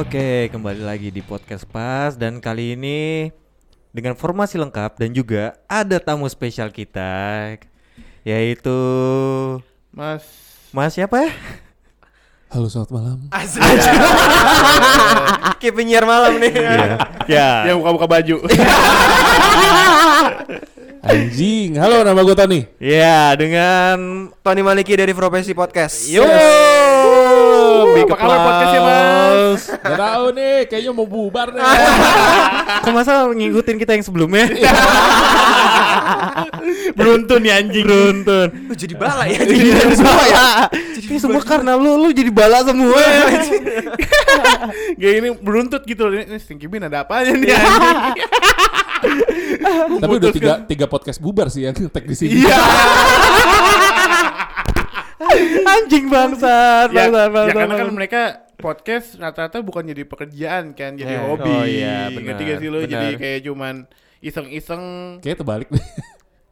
Oke, kembali lagi di podcast Pas dan kali ini dengan formasi lengkap dan juga ada tamu spesial kita yaitu Mas Mas siapa ya? Halo selamat malam. Asik. Kayak penyiar malam nih. ya. yang buka-buka baju. Anjing. Halo nama gue Tony. Ya, dengan Tony Maliki dari Profesi Podcast. Yo, big Apa kabar podcastnya, Mas? Gak tau nih, kayaknya mau bubar nih. Kok masa ngikutin kita yang sebelumnya? Beruntun ya anjing. Beruntun. Lu jadi bala ya. Jadi semua ya. Ini semua karena lu, lu jadi bala semua. Kayak ini beruntut gitu loh. Ini, ini Stinky Bean ada apanya nih anjing? Tapi udah tiga, tiga podcast bubar sih yang tag di sini. Iya. anjing bangsat, ya, bangsat, ya karena kan mereka podcast rata-rata bukan jadi pekerjaan kan, jadi Eh, hobi. oh iya, benar, Ngerti gak sih lu? benar. Jadi kayak cuman iseng-iseng. Kayaknya terbalik deh.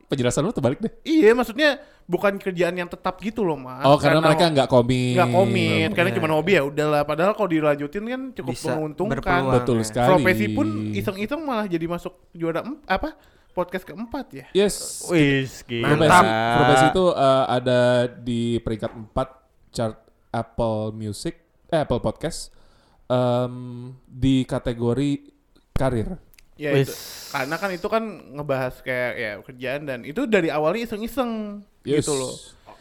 Penjelasan lu terbalik deh. Iya, maksudnya bukan kerjaan yang tetap gitu loh, Mas. Oh karena mereka nggak komit. nggak komit, karena Iya. cuma hobi ya udahlah. Padahal kalau dilanjutin kan cukup Bisa menguntungkan. Betul ya. sekali. Profesi pun iseng-iseng malah jadi masuk juara apa? Podcast keempat ya. Yes. Wis, gila. Profesi, profesi itu uh, ada di peringkat 4 chart Apple Music, eh, Apple Podcast em, di kategori karir. Ya itu. Karena kan itu kan ngebahas kayak ya kerjaan dan itu dari awalnya iseng-iseng Yes. gitu loh.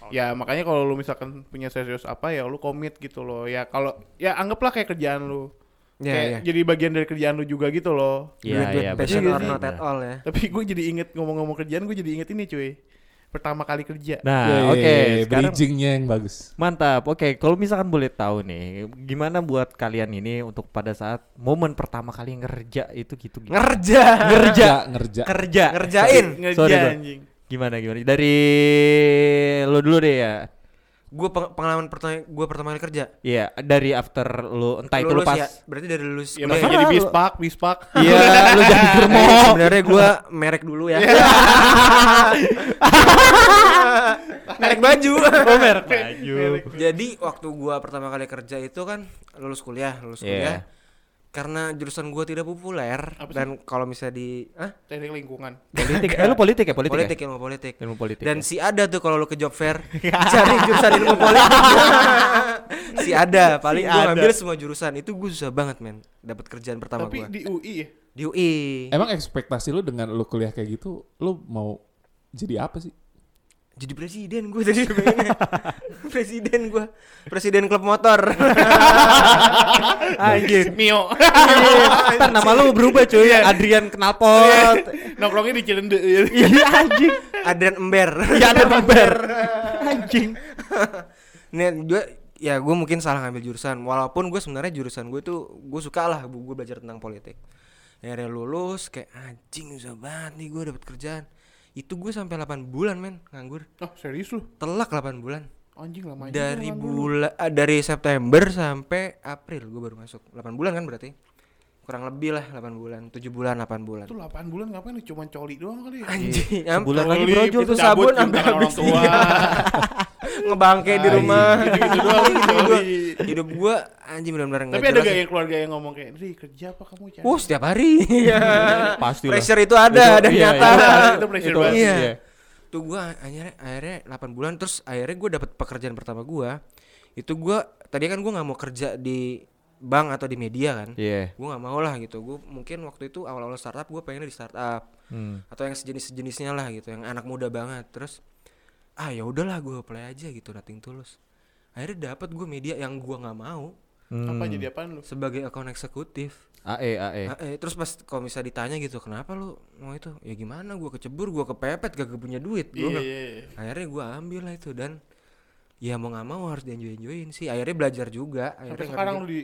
Ya makanya kalau lu misalkan punya serius apa ya lu komit gitu loh. Ya kalau ya anggaplah kayak kerjaan lu. Iya, kayak iya. jadi bagian dari kerjaan lu juga gitu loh. Iya, Duit-duit iya, passion benar, or benar. not at all ya. Tapi gue jadi inget ngomong-ngomong kerjaan gue jadi inget ini cuy. Pertama kali kerja. Nah, Yeay, oke, sekarang bridgingnya yang bagus. mantap. Oke, kalau misalkan boleh tahu nih, gimana buat kalian ini untuk pada saat momen pertama kali ngerja itu gitu? gitu. Ngerja. Ngerja. ngerja. Kerja. Ngerjain. Ngerja Sorry, anjing. Gimana gimana? Dari lo dulu deh ya. Gue pengalaman pertama gue pertama kali kerja. Iya, dari after lu entah itu lu Lulus pas ya. Berarti dari lulus. Ya ya. jadi bispak, bispak. Iya, lu jadi germo. Eh, Sebenarnya gue merek dulu ya. merek baju. Oh, merek baju. Jadi waktu gua pertama kali kerja itu kan lulus kuliah, lulus Iya. kuliah. Karena jurusan gua tidak populer Apa sih? dan kalau misalnya di ah Teknik lingkungan. Politik. Eh, lu politik ya, politik. politik, ya? ilmu politik. Ilmu politik. Dan ya? si ada tuh kalau lu ke job fair cari jurusan ilmu politik. si ada, paling Si gua ada. ngambil semua jurusan. Itu gua susah banget, men. Dapat kerjaan pertama Tapi gua. di UI ya. Di UI. Emang ekspektasi lu dengan lu kuliah kayak gitu, lu mau jadi apa sih? Jadi presiden gue tadi pengennya. presiden gua. Presiden klub motor. Anjir. Mio. Ntar nama lu berubah cuy. Adrian Knalpot. Nongkrongnya di Cilende. Iya anjing. Adrian Ember. Iya ada member. Anjing. Nih gue ya gue mungkin salah ngambil jurusan walaupun gue sebenarnya jurusan gue tuh gue suka lah gue belajar tentang politik akhirnya lulus kayak anjing susah banget nih gue dapet kerjaan itu gue sampai 8 bulan men nganggur. Oh serius lu? telak 8 bulan. Anjing lama dari bulan ah, dari September sampai April gue baru masuk. 8 bulan kan berarti? Kurang lebih lah 8 bulan 7 bulan 8 bulan. Itu 8 bulan ngapain lu? Cuman coli doang kali ya? anjing Sebulan sampai lagi Coli, brojol cabut, sabun sampai habis. tua. ngebangke di Tai, rumah. Gitu-gitu doang lu hidup gua, hidup gua anjing benar-benar Tapi ada gak ya. yang keluarga yang ngomong kayak, Ri kerja apa kamu cari? Oh setiap hari Pasti lah. Pressure itu ada Itu- dan iya, nyata iya. Itu pressure Itu- banget. Iya. iya. Tuh gua akhirnya akhirnya 8 bulan terus akhirnya gua dapat pekerjaan pertama gua Itu gua tadi kan gua nggak mau kerja di bank atau di media kan Iya. Gua nggak mau lah gitu Gua mungkin waktu itu awal-awal startup gua pengennya di startup Hmm. atau yang sejenis-sejenisnya lah gitu yang anak muda banget terus ah ya udahlah gua apply aja gitu nothing tulus akhirnya dapat gua media yang gua nggak mau Apa Hmm. jadi apaan lu? sebagai account eksekutif AE AE. Eh, terus pas kalau bisa ditanya gitu kenapa lu mau itu? Ya gimana gua kecebur gua kepepet gak punya duit gua iya, iya. akhirnya gua ambil lah itu dan ya mau nggak mau harus di enjoy enjoyin sih. Akhirnya belajar juga. Sampai akhirnya sekarang lu di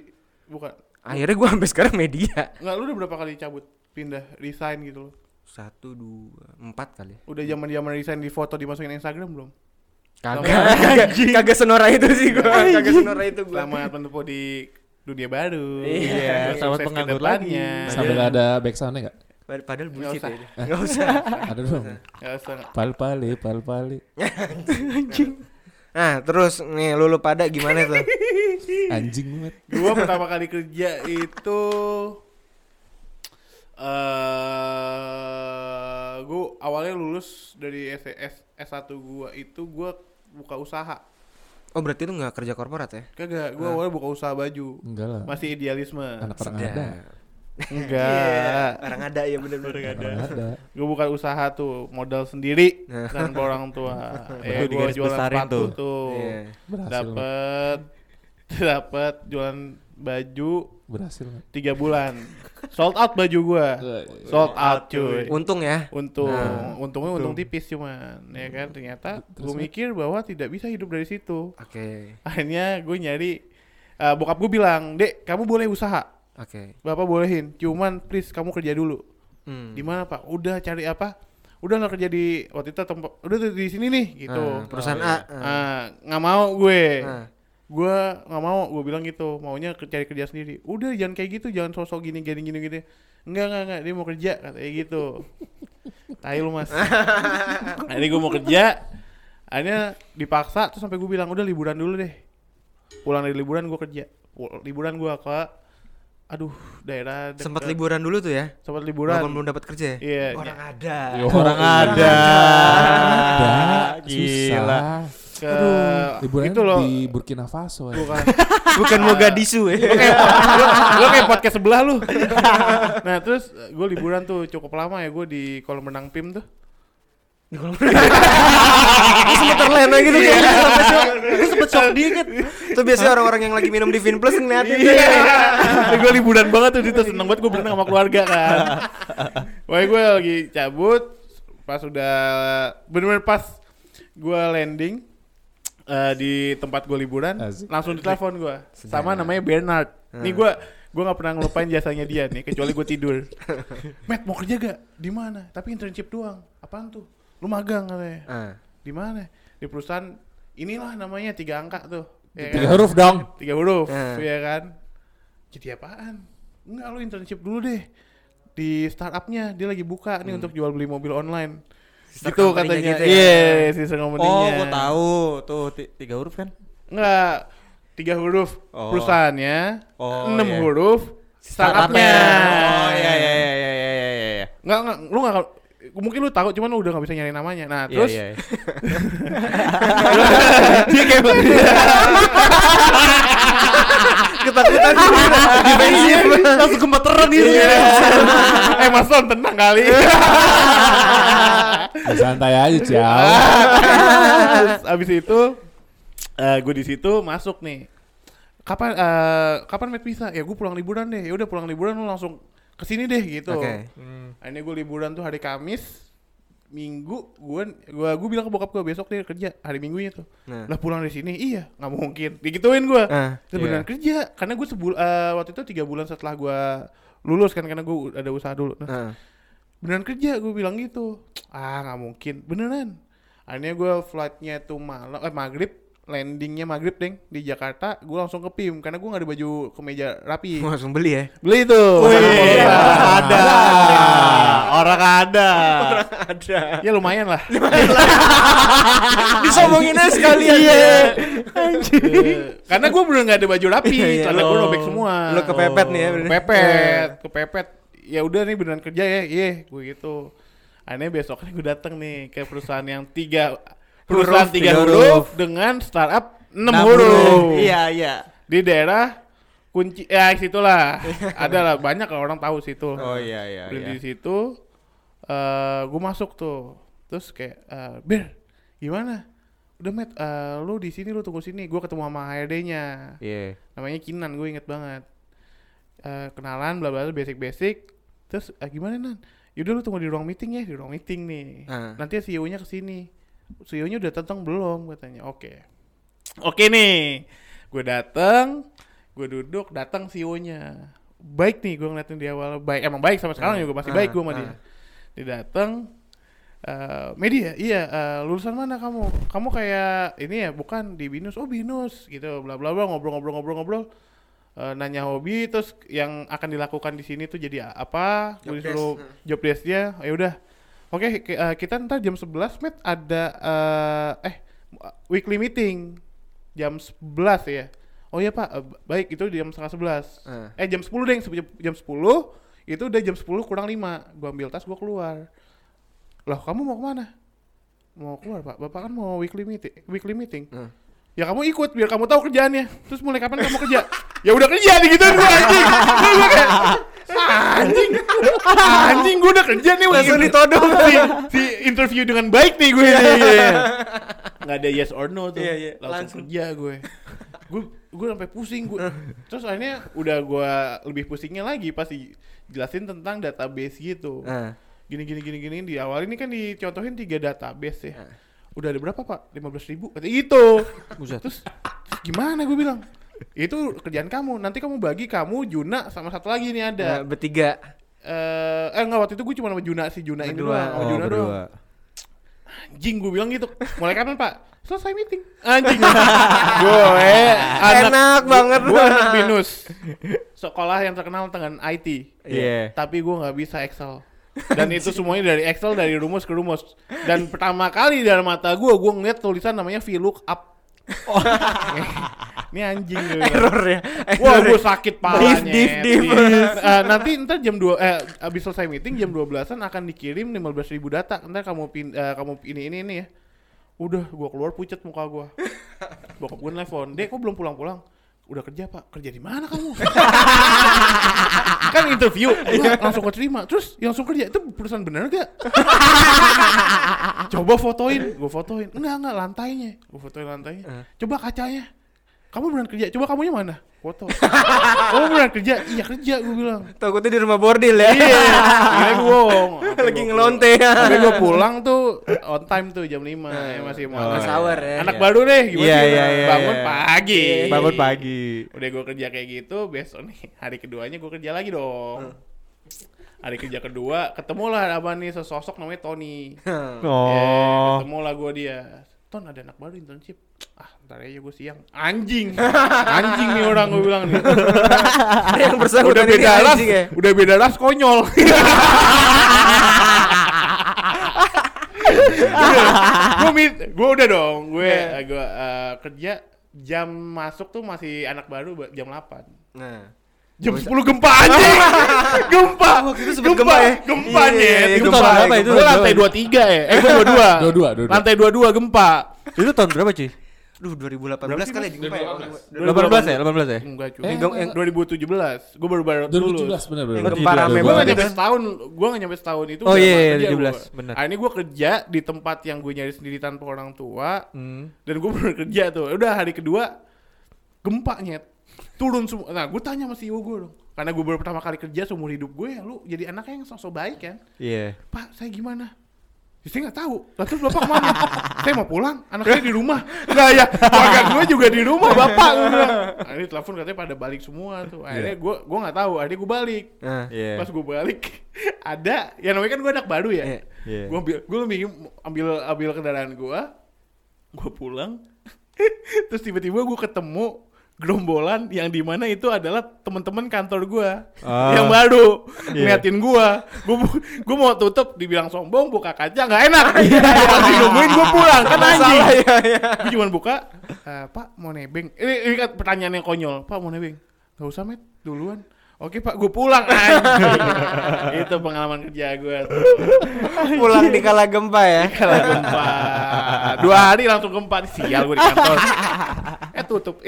bukan? Akhirnya gua sampai sekarang media. Enggak, lu udah berapa kali cabut? Pindah resign gitu loh. satu dua empat kali. Udah zaman-zaman resign di foto dimasukin Instagram belum? kagak. Kagak kagak senora itu sih gua. Kagak senora itu gua. Selamat menempuh di dunia baru. Iya, selamat Sukses penganggur lagi. Sambil ada back soundnya nggak? Pad- padahal bullshit ya itu. nggak usah Ada dong. Nggak usah. Pal pali, pal pali. nah terus nih lulu pada gimana tuh Anjing banget. Gua pertama kali kerja itu eh gua awalnya lulus dari S, S, S1 gua itu gua buka usaha. Oh berarti itu nggak kerja korporat ya? Kagak, gua awalnya buka usaha baju. Enggak lah. Masih idealisme. Anak orang ada. Enggak. Orang ada ya bener-bener. Orang ada. Gue buka usaha tuh modal sendiri Nah. tanpa orang tua. Ya gue digaris jualan sepatu tuh. tuh. Iya. Berhasil. Dapat dapat jualan baju Berhasil. tiga bulan. Sold out baju gua. Sold out cuy. Untung ya. Untung, Nah, untungnya untung tipis cuman, ya kan ternyata gue mikir bahwa tidak bisa hidup dari situ. Oke. Akhirnya gue nyari, eh, bokap gue bilang, dek kamu boleh usaha, Oke. bapak bolehin, cuman please kamu kerja dulu. Hmm. Di mana pak? Udah cari apa? Udah nggak kerja di waktu itu tempat, udah di sini nih gitu. Ah, perusahaan Oh, A. ah. Nggak mau gue, Ah. Gue nggak mau, gue bilang gitu, maunya ke- cari kerja sendiri. Udah jangan kayak gitu, jangan sosok gini gini gini gini. Enggak enggak enggak, dia mau kerja katanya gitu. Tai lu mas. Akhirnya gue mau kerja, akhirnya dipaksa terus sampai gue bilang udah liburan dulu deh. Pulang dari liburan gue kerja. Liburan gue ke, aduh daerah. deket- Sempat liburan dulu tuh ya? Sempat liburan. Walaupun belum dapat kerja ya? Iya. Orang ada. Yo, Orang iya. ada. Ada. Gila. Susah. Ke Liburan itu loh. di Burkina Faso ya. Bukan. Bukan Mogadishu ya. lu kayak lu, lu kayak podcast sebelah lu. nah terus gue liburan tuh cukup lama ya gue di kolam renang PIM tuh. Lu sempet terlena gitu kayaknya sampai shock. Gue sempet shock dikit. Itu biasanya orang-orang yang lagi minum di Vinplus ngeliatin Iya. gue liburan banget tuh itu seneng banget gue berenang sama keluarga kan. Wah gue lagi cabut pas udah bener-bener pas gue landing eh, di tempat gue liburan Asik. langsung ditelepon gue sama namanya Bernard. Nih Hmm. gue gue nggak pernah ngelupain jasanya dia nih kecuali gue tidur. Matt mau kerja gak? Di mana? Tapi internship doang. Apaan tuh? Lu magang katanya. Ah. Di mana? Di perusahaan inilah namanya tiga angka tuh. Ya Tiga kan? huruf dong. tiga huruf Nah. ya kan jadi apaan enggak lu internship dulu deh di startupnya dia lagi buka nih untuk jual beli mobil online gitu katanya gitu ya. iya sister company-nya Oh, gue tahu. Tuh ti- tiga huruf kan? enggak tiga huruf Oh. perusahaannya Oh, enam iya. huruf startupnya Oh iya iya iya iya iya iya iya. enggak enggak lu enggak mungkin lu tahu cuman lu udah nggak bisa nyari namanya nah Iya, terus iya, iya. dia kayak Ketakutan defensif. Langsung gemeteran gitu. eh mas Ton tenang kali santai aja, Ciao. Abis itu eh gue di situ masuk nih. Kapan eh kapan Matt bisa? Ya gue pulang liburan deh. Ya udah pulang liburan lu langsung ke sini deh gitu. Oke. Akhirnya gue liburan tuh hari Kamis. Minggu gue gua gue bilang ke bokap gue besok dia kerja hari Minggunya tuh. Nah. Lah pulang dari sini iya nggak mungkin. Digituin gue. Ah, Sebenarnya kerja karena gue sebul eh, waktu itu tiga bulan setelah gue lulus kan karena gue ada usaha dulu. Nah, ah. Beneran kerja? Gue bilang gitu. Ah nggak mungkin. Beneran. Akhirnya gue flightnya tuh malam eh maghrib. Landingnya maghrib deng. Di Jakarta gue langsung ke PIM karena gue nggak ada baju kemeja rapi. Langsung beli ya. beli tuh Wih, ada. Orang ada. Ada. ya lumayan lah. Disombongin aja sekalian. Iya. ya. Eh, karena gue bener nggak ada baju rapi. Iya, iya. karena gue robek semua. Lo kepepet nih ya, bener. kepepet. Kepepet ya udah nih beneran kerja ya iya gue gitu. Akhirnya besoknya gue datang nih ke perusahaan yang tiga perusahaan Huruf, tiga huruf, huruf. dengan startup enam huruf. Iya iya. di daerah kunci ya situlah. Ada lah banyak lah orang tahu situ. Oh iya iya Beli iya. di situ eh gue masuk tuh. Terus kayak eh, ber gimana? Udah met eh, lu di sini lu tunggu sini. Gue ketemu sama HRD-nya Iya. namanya Kinan gue inget banget. Eh, kenalan bla bla bla, basic basic terus eh, gimana nan? Yaudah lu tunggu di ruang meeting ya di ruang meeting nih. Ah. nanti CEO nya ke sini CEO nya udah datang belum? Katanya. Oke. Oke nih. Gue datang gue duduk datang CEO nya baik nih gue ngeliatin di awal. Baik emang baik sampai sekarang Ah, juga masih ah, baik gue sama ah. dia. Dia datang eh, media iya eh, lulusan mana kamu? Kamu kayak ini ya bukan di binus. Oh binus gitu. Bla bla bla ngobrol ngobrol Eh, nanya hobi terus yang akan dilakukan di sini tuh jadi apa? Gue disuruh hmm. job desknya ya udah. Oke ki- eh, kita ntar jam 11 met ada eh, eh weekly meeting. Jam 11 ya. Oh iya pak eh, baik itu jam setengah sebelas. Eh. eh jam 10 deh jam, jam 10 itu udah jam 10 kurang 5 gua ambil tas gua keluar. Loh kamu mau ke mana? Mau keluar pak. Bapak kan mau weekly meeting weekly meeting. Hmm. Ya kamu ikut biar kamu tahu kerjaannya. Terus mulai kapan kamu kerja? Ya udah kerja nih gitu gua anjing. Kayak anjing anjing gua udah kerja nih Langsung ditodong. si, si interview dengan baik nih gue nih nggak ada yes or no tuh. Iya, iya, langsung, langsung. kerja gue gue gue sampai pusing gue terus akhirnya udah gue lebih pusingnya lagi pas jelasin tentang database gitu. Gini gini gini gini di awal ini kan dicontohin tiga database ya. Udah ada berapa pak? 15.000 ribu. Kata itu. Terus, gimana? Gue bilang itu kerjaan kamu. Nanti kamu bagi kamu Juna sama satu lagi nih ada. Nah, bertiga. eh eh enggak waktu itu gue cuma sama Juna si Juna ini doang Oh, Juna doang. Berdua. anjing gue bilang gitu. Mulai kapan pak? Selesai meeting. Anjing. Gue anak Enak banget. gue anak binus. Sekolah yang terkenal dengan IT Iya. tapi gue nggak bisa Excel dan itu semuanya dari Excel dari rumus ke rumus dan pertama kali dalam mata gue gue ngeliat tulisan namanya VLOOKUP ini anjing gue bilang. Error ya. Wah, gue ya. sakit palanya. div, div. Eh, nanti ntar jam 2 eh abis selesai meeting jam 12-an akan dikirim 15.000 data. Ntar kamu pin, eh, kamu ini ini ini ya. Udah, gua keluar pucet muka gua. Bokap gue nelfon, "Dek, kok belum pulang-pulang?" Udah kerja, Pak. Kerja di mana kamu? kan interview, gua langsung keterima. Terus yang langsung kerja itu perusahaan bener gak? Coba fotoin, gue fotoin. Enggak, enggak, lantainya. Gue fotoin lantainya. Coba kacanya. Kamu beneran kerja? Coba kamunya mana? Foto. Kamu beneran kerja? Iya kerja, gue bilang. Takutnya di rumah bordil ya. Iya, gue bohong. Lagi ngelonte ya. Tapi gue pulang tuh on time tuh jam 5 ya masih mau. Oh, iya. Ya. Anak Iya. baru deh, gimana Iya, sih? iya, iya, Bangun iya. pagi. Bangun pagi. Udah gue kerja kayak gitu, besok nih hari keduanya gue kerja lagi dong. Hari kerja kedua, ketemulah apa nih sesosok namanya Tony. Oh. ketemu lah gue dia. Ton ada anak baru internship. Ah, ntar aja gue siang. Anjing. Anjing nih orang gue bilang nih. yang udah bersangkutan ini beda ras, ya. udah beda ras konyol. gue udah dong, gue Iya. gue eh, kerja jam masuk tuh masih anak baru ba- jam 8 Nah. Jam 10 gempa anjing. gempa. Waktu itu sempet gempa ya? Gempa Iya, nih. iya, iya, Itu tahun berapa itu? Gue lantai 23 ya. Eh gue 22. 22, 22. Lantai 22 gempa. Itu tahun berapa, cuy? Duh 2018 Berapa sih, kali ya gempa ya. 18 ya? 18 ya? Enggak cuy. Eh, Enggak, enggak. 2017. Gue baru baru 2017 benar benar. Yang Oh, gempa rame dua. Gue gak banget nyampe setahun, gue gak nyampe setahun itu Oh iya, kerja 17, gua. benar. Nah ini gue kerja di tempat yang gue nyari sendiri tanpa orang tua Hmm. Dan gue baru kerja tuh, udah hari kedua Gempa nyet Turun semua, nah gue tanya sama CEO gue dong Karena gue baru pertama kali kerja seumur hidup gue ya Lu jadi anaknya yang sosok baik kan Iya. Pak saya gimana? Ya, saya nggak tahu. Lah terus bapak ke mana? saya mau pulang. Anak saya di rumah. Nah ya, keluarga gue juga di rumah bapak. Gue bilang. Nah, ini telepon katanya pada balik semua tuh. Akhirnya gue gue nggak tahu. Akhirnya gue balik. Nah. Iya. Pas gue balik ada ya namanya kan gue anak baru ya. Iya. Iya. Gue ambil gue ambil ambil ambil kendaraan gue. Gue pulang. terus tiba-tiba gue ketemu gerombolan yang di mana itu adalah teman-teman kantor gua. Ah. yang baru Iya. ngeliatin gua. Gua bu- gua mau tutup dibilang sombong buka kaca nggak enak. Masih nungguin gua pulang kan anjing Salah ya, ya. gua cuma buka "Eh, pak mau nebeng. Ini, ini kan pertanyaan yang konyol. Pak mau nebeng? Nggak usah met. Duluan Oke pak, gue pulang. Itu pengalaman kerja gue tuh. Pulang di kala gempa ya. Kalau gempa, dua hari langsung gempa. Sial gue di kantor. Eh tutup.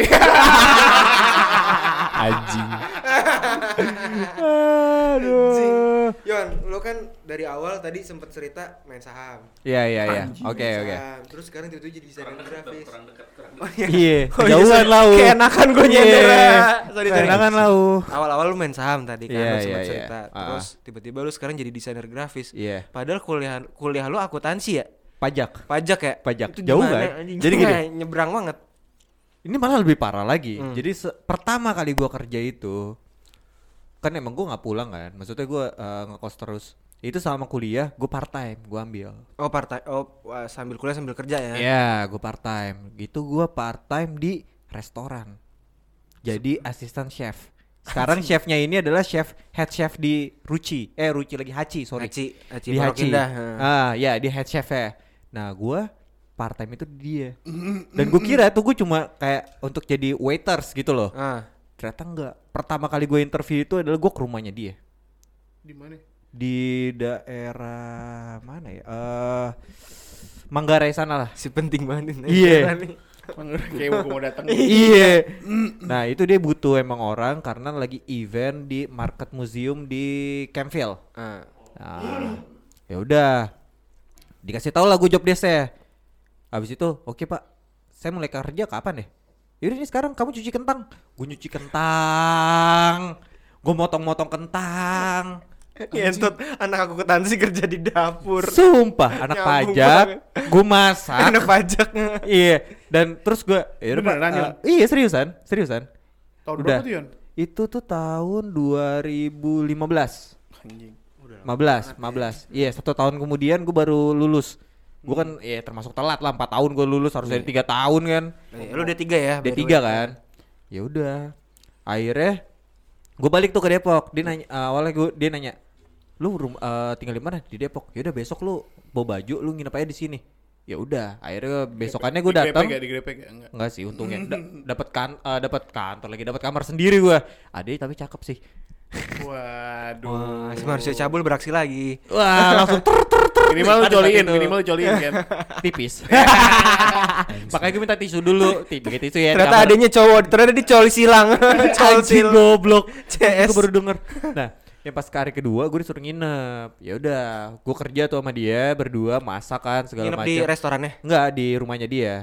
Anjing. Aduh. Yon, lo kan dari awal tadi sempet cerita main saham. Iya iya iya. Oke oke. Terus sekarang tiba-tiba jadi desainer grafis. Oh, Iya. Oh, iya, Jauhan lu. Keenakan gue nyender. Iya. Sorry, sorry. Keenakan lah. lu. Awal-awal lu main saham tadi kan Iya, lo sempet iya, iya. cerita. Ah. Terus tiba-tiba lu sekarang jadi desainer grafis. Iya. Padahal kuliah kuliah lu akuntansi ya? Pajak. Pajak ya? Pajak. Itu Jauh gimana, kan? anjing? Jadi gini. Nyebrang banget. Ini malah lebih parah lagi. Hmm. Jadi pertama kali gua kerja itu kan emang gua nggak pulang kan. Maksudnya gua eh, ngekos terus. Itu selama kuliah gua part time, gua ambil. Oh, part time. Oh, wah, sambil kuliah sambil kerja ya. Iya, gua part time. Gitu gua part time di restoran. Jadi asisten chef. Sekarang chefnya ini adalah chef head chef di Ruci. Eh Ruci lagi Hachi, sorry. Hachi, Hachi di Hachi. Indah. Ah, ya di head chef ya. Nah, gua part time itu dia. Dan gue kira tuh gue cuma kayak untuk jadi waiters gitu loh. Ah. Ternyata enggak. Pertama kali gue interview itu adalah gue ke rumahnya dia Di mana? di daerah mana ya? Eh Manggarai sana lah. Si penting banget ini. Iya. nih. Kayak mau mau datang. iya. Nah itu dia butuh emang orang karena lagi event di Market Museum di Campville. Ah. Nah, ya udah dikasih tahu lah gue job desk Habis itu, oke pak, saya mulai kerja kapan ya? Yaudah nih sekarang kamu cuci kentang. Gue nyuci kentang, gue motong-motong kentang. Ngentot anak aku ketansi kerja di dapur. Sumpah, anak Nyambung pajak, gue masak. Anak pajak. iya, dan terus gue, ya Beneran, eh, Yon? iya seriusan, seriusan. Tahun Udah. berapa tuh Yon? Itu tuh tahun 2015. Anjing. 15, 15. Iya, satu tahun kemudian gue baru lulus. Gue kan ya termasuk telat lah, 4 tahun gue lulus harus dari tiga tahun kan. Eh, Lu udah tiga ya? by D3 the way. kan. Ya udah. Akhirnya gue balik tuh ke Depok. Dia nanya eh, awalnya gue dia nanya, "Lu rum, eh, tinggal di mana?" Di Depok. Ya udah besok lu bawa baju lu nginep aja di sini. Ya udah, akhirnya besokannya gue datang. digrepek ya? Enggak. Enggak sih, untungnya Da- dapat kan eh, dapat kantor lagi, dapat kamar sendiri gua. Ade tapi cakep sih. Waduh. Wah, si manusia cabul beraksi lagi. Wah, langsung ter ter. Minimal lu joliin, minimal lu joliin kan. tipis. Makanya gue minta tisu dulu, Ti- pakai tisu ya. Ternyata adanya cowok, ternyata dia coli silang. coli goblok. CS. Gue baru denger. Nah, yang pas ke hari kedua gue disuruh nginep. Ya udah, gue kerja tuh sama dia berdua masak kan segala Nginep di macam. restorannya. Enggak di rumahnya dia.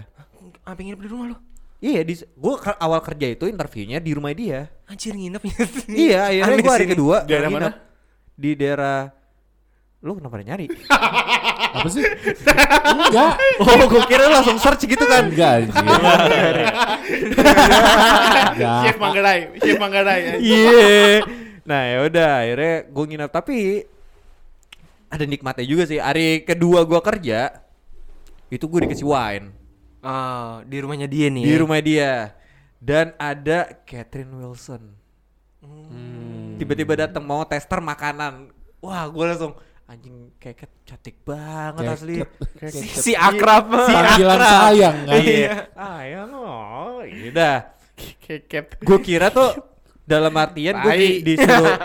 Apa nginep di rumah lu? Iya, di gue awal kerja itu interviewnya di rumah dia. Anjir nginep. iya, akhirnya gue hari kedua Daerah nginep. mana? Di daerah Lu kenapa ada nyari? Apa sih? Enggak. oh, gue kira lu langsung search gitu kan. Enggak anjir. Chef Manggarai, Chef Manggarai. Iya. Nah ya udah akhirnya gue nginep tapi ada nikmatnya juga sih. Hari kedua gue kerja itu gue dikasih wine Oh, di rumahnya dia nih. di ya? rumah dia dan ada Catherine Wilson. Hmm. Tiba-tiba datang mau tester makanan. Wah gue langsung anjing keket cantik banget Keket. asli. Si, si akrab. Si Panggilan akrab. sayang kan. Iya. Ayang oh, udah. Keket. Gue kira tuh dalam artian gue di- disuruh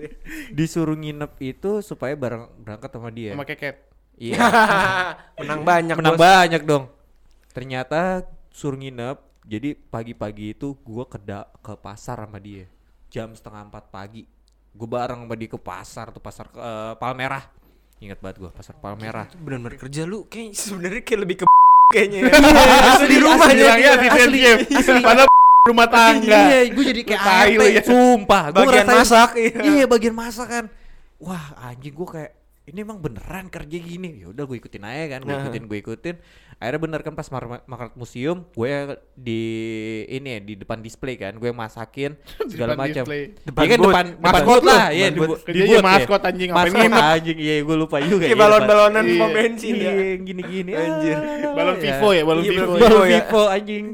disuruh nginep itu supaya bareng berangkat sama dia. Sama keket. Iya. Menang banyak Menang bos. banyak dong. Ternyata suruh nginep. Jadi pagi-pagi itu gua ke ke pasar sama dia. Jam setengah empat pagi. Gue bareng sama dia ke pasar tuh pasar eh, Palmerah. Ingat banget gua pasar Palmerah. Benar-benar kerja lu kayak sebenarnya kayak lebih ke kayaknya ya. Asli, di rumahnya asli, dia. asli, asli. Padahal rumah tangga. Iya, gue jadi kayak lu ART, ya. sumpah. Gua Bagian masak, iya. Iya, bagian masak kan. Wah, anjing gue kayak ini emang beneran kerja gini. Ya udah gue ikutin aja kan, gue Nah. ikutin, gue ikutin. Akhirnya bener kan pas mar- makan museum, gue di ini ya, di depan display kan, gue masakin segala macam. Depan Iya kan depan depan Maskot booth lah, iya depan di booth. booth. Kerjanya booth ya. maskot, anjing, Maskot anjing, iya gue lupa juga. Kayak iya, depan- balon-balonan Iya. pom bensin ya. Iya, gini-gini. Anjir. Ah, Balon Vivo ya, balon Iya, Vivo. balon ya. Balon ya. Vivo anjing.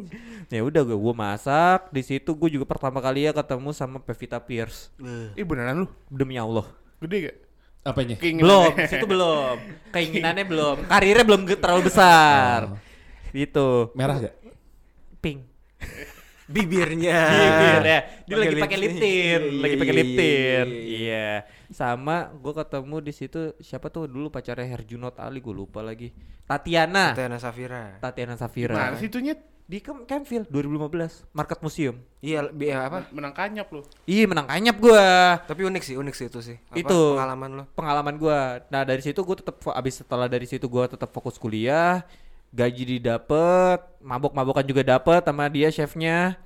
Ya udah gue gua masak di situ gue juga pertama kali ya ketemu sama Pevita Pierce. Ih beneran lu? Demi Allah. Gede gak? Apanya? Belum, situ belum. Keinginannya belum. Karirnya belum terlalu besar. Oh. Gitu. Merah gak? Pink. Bibirnya. Bibir ya. Dia lagi pakai lip tint. Iya, lagi iya, pakai iya, lip iya, tint. iya. Sama gue ketemu di situ siapa tuh dulu pacarnya Herjunot Ali gue lupa lagi. Tatiana. Tatiana Safira. Tatiana Safira. Mana sih itunya? Di Cam- Campville 2015, Market Museum. Iya, bi- apa? Menang kanyap lu. Ih, menang kanyap gua. Tapi unik sih, unik sih itu sih. Apa, Itu. pengalaman lo. Pengalaman gua. Nah, dari situ gua tetap abis setelah dari situ gua tetap fokus kuliah, gaji didapet, mabok-mabokan juga dapet sama dia chefnya.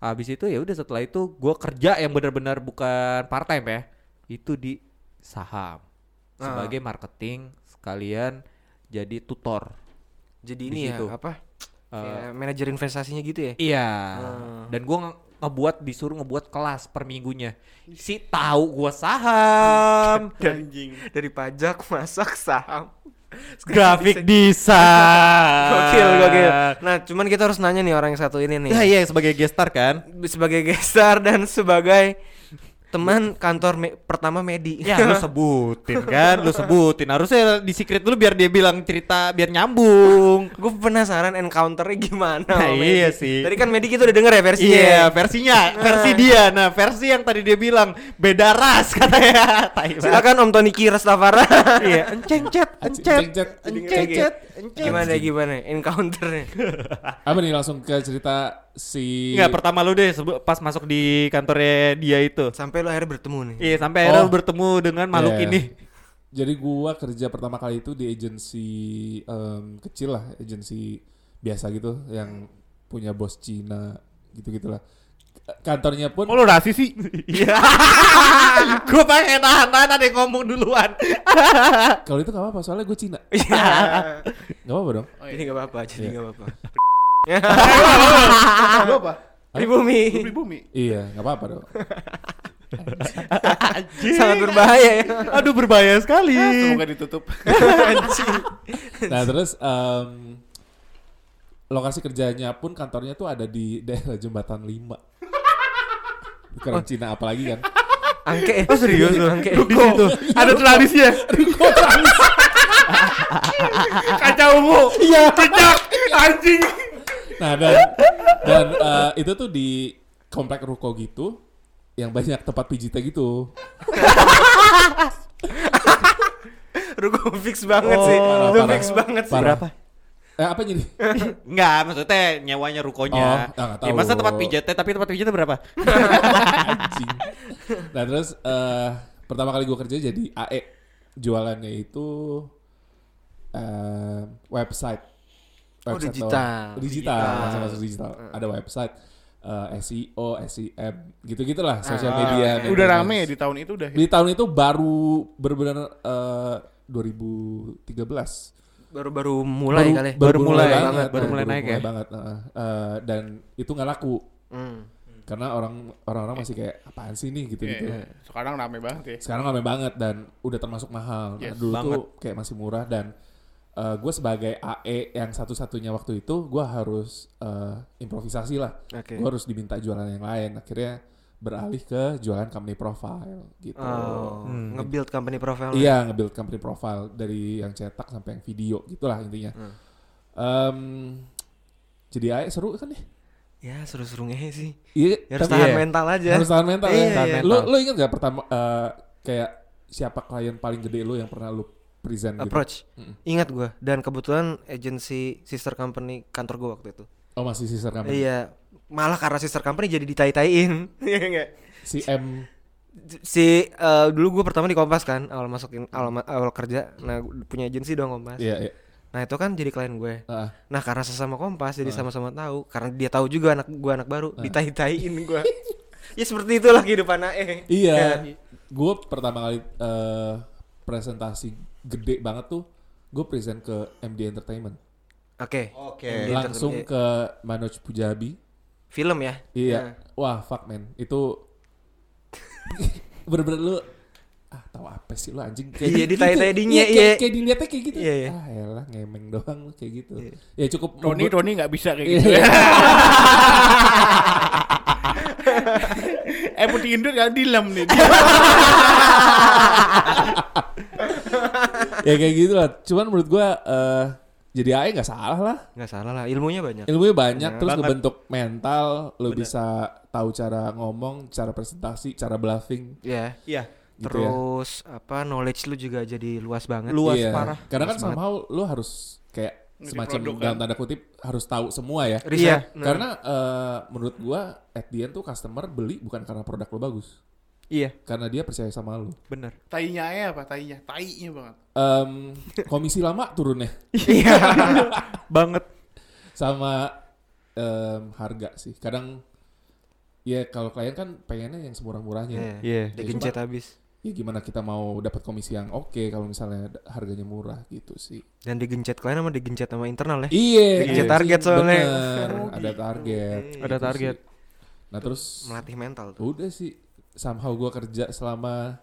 Habis itu ya udah setelah itu gua kerja yang benar-benar bukan part time ya. Itu di saham. Ah. Sebagai marketing sekalian jadi tutor. Di Jadi ini ya, apa? Eh, manajer investasinya gitu ya. Iya. Ah. Dan gua nge- ngebuat disuruh ngebuat kelas per minggunya. Si tahu gua saham, Anjing. Dari pajak, masak, saham. grafik desain. Gokil, gokil. Nah, cuman kita harus nanya nih orang yang satu ini nih. Ya iya sebagai gestar kan. Sebagai gestar dan sebagai teman kantor me- pertama Medi. Ya lu sebutin kan, lu sebutin. Harusnya di secret dulu biar dia bilang cerita biar nyambung. gue penasaran encounternya gimana. Nah, sama iya Medi. sih. Tadi kan Medi kita udah denger ya versinya. Iya, versinya, versi dia. Nah, versi yang tadi dia bilang beda ras katanya. Silakan Om Tony Rastafara. Iya, enceng cet, encet, Encet. enceng cet, encet. gimana gimana encounternya? Apa nih langsung ke cerita si Enggak, pertama lu deh pas masuk di kantornya dia itu. Sampai lo akhirnya bertemu nih. Iya, sampai akhirnya Oh. lu bertemu dengan makhluk Iya. ini. Jadi gua kerja pertama kali itu di agensi em, kecil lah, agensi biasa gitu yang punya bos Cina gitu-gitulah. Kantornya pun Oh lu rasis sih? Iya. Gua pengen nahan-nahan ada yang ngomong duluan. kalau itu gak apa-apa soalnya gue Cina. Iya. Gak apa-apa dong. Jadi nggak apa-apa, jadi Iya. nggak apa-apa. Lu apa? Pribumi. Pribumi. Iya, gak apa-apa dong. Sangat berbahaya ya. Aduh berbahaya sekali. Semoga ditutup. Anjing. Nah terus em, lokasi kerjanya pun kantornya tuh ada di daerah jembatan 5 Bukan Cina apalagi kan. Angke. Oh, serius lu? Angke. Di situ. Ada tradisinya. Kaca ungu. Iya. Cicak. Anjing. Nah dan dan eh, itu tuh di komplek ruko gitu yang banyak tempat pijitnya gitu. Ruko fix banget Oh, sih. parah, Itu parah. fix banget sih. Berapa? Eh apa jadi? Enggak, maksudnya nyewanya rukonya. Oh, ah, nggak ya tahu. masa tempat pijatnya, tapi tempat pijatnya berapa? Anjing. Nah terus eh pertama kali gue kerja jadi AE jualannya itu eh website. Oh, Website digital. doang. Digital, Digital. masuk masuk digital. Ada website, eh, SEO, SEM, gitu-gitulah, sosial Ah, media. maintenance. Udah rame ya di tahun itu udah. Di tahun itu baru benar-benar eh, 2013. Baru-baru mulai Baru- kali. Baru mulai banget, banget, baru nah, mulai naik ya. banget, heeh. Eh, dan itu nggak laku Hmm. karena orang orang-orang masih kayak apaan sih nih gitu-gitu. Iya, Sekarang rame banget ya. Sekarang rame banget dan udah termasuk mahal. Nah, Yes, dulu banget. tuh kayak masih murah dan gue sebagai AE yang satu-satunya waktu itu gue harus eh, improvisasi lah. Oke. Gue harus diminta jualan yang lain. Akhirnya beralih ke jualan company profile gitu. Oh, nge-build company profile. Iya, nge-build company profile dari yang cetak sampai yang video gitulah intinya. Hmm. Em, jadi AE seru kan ya? Ya, seru-seru ngehe sih. Iya, Ya, harus tapi- tahan iya. mental aja. harus tahan mental Iya, ya. iya. Tahan Lu mental. lu ingat gak pertama eh, kayak siapa klien paling gede lu yang pernah lu present gitu? Approach. Mm-mm. Ingat gua dan kebetulan agency sister company kantor gua waktu itu. Oh masih sister company. Iya. Malah karena sister company jadi ditai-taiin. Iya enggak? Si M Si eh, dulu gua pertama di Kompas kan, awal masukin awal, awal kerja. Nah, punya agensi dong Kompas. Iya, iya. Nah, itu kan jadi klien gue. Ah, Nah, karena sesama Kompas jadi sama-sama tahu. Karena dia tahu juga anak gua anak baru, ditai-taiin gua. ya seperti itulah kehidupan AE. iya. Gue pertama kali eh, presentasi gede banget tuh gue present ke MD Entertainment. Oke. Oke. MD Langsung ke Manoj Pujabi. film ya. Iya. Wah, fuck man. Itu bener-bener lu ah tahu apa sih lu anjing kayak Iya, gitu. ditai-tai dinya, Iya, kayak, iya. kayak dilihatnya kayak gitu. Iya, iya. Ah, elah ngemeng doang lu kayak gitu. Iya. Ya cukup Tony Tony nggak bisa kayak Iya. gitu ya. eh putih indut gak dilam nih. ya kayak gitu lah. Cuman menurut gua eh jadi AE nggak salah lah. Nggak salah lah, ilmunya banyak. Ilmunya banyak, Bener terus banget. ngebentuk mental, lu bisa tahu cara ngomong, cara presentasi, cara bluffing. Ya. Iya. Gitu ya. Terus apa knowledge lu juga jadi luas banget. Luas Iya. parah. Karena kan Luas banget. somehow lu harus kayak semacam produk kan. dalam tanda kutip harus tahu semua ya. Iya, Nah, Karena eh, menurut gua at the end tuh customer beli bukan karena produk lo bagus, Iya, karena dia percaya sama lu. benar. Tainya ya apa? Tainya, tainya banget. Em, komisi lama turunnya Iya. Banget. sama em, harga sih. Kadang ya kalau klien kan pengennya yang semurah-murahnya. Iya. Iya. Digencet habis. Ya gimana kita mau dapat komisi yang oke kalau misalnya harganya murah gitu sih. Dan digencet klien sama digencet sama internal ya. Iya, Digencet iya. target soalnya. Bener, Oh, ada gitu. target. Ada gitu target. sih. Nah terus Melatih mental tuh. udah sih somehow gua kerja selama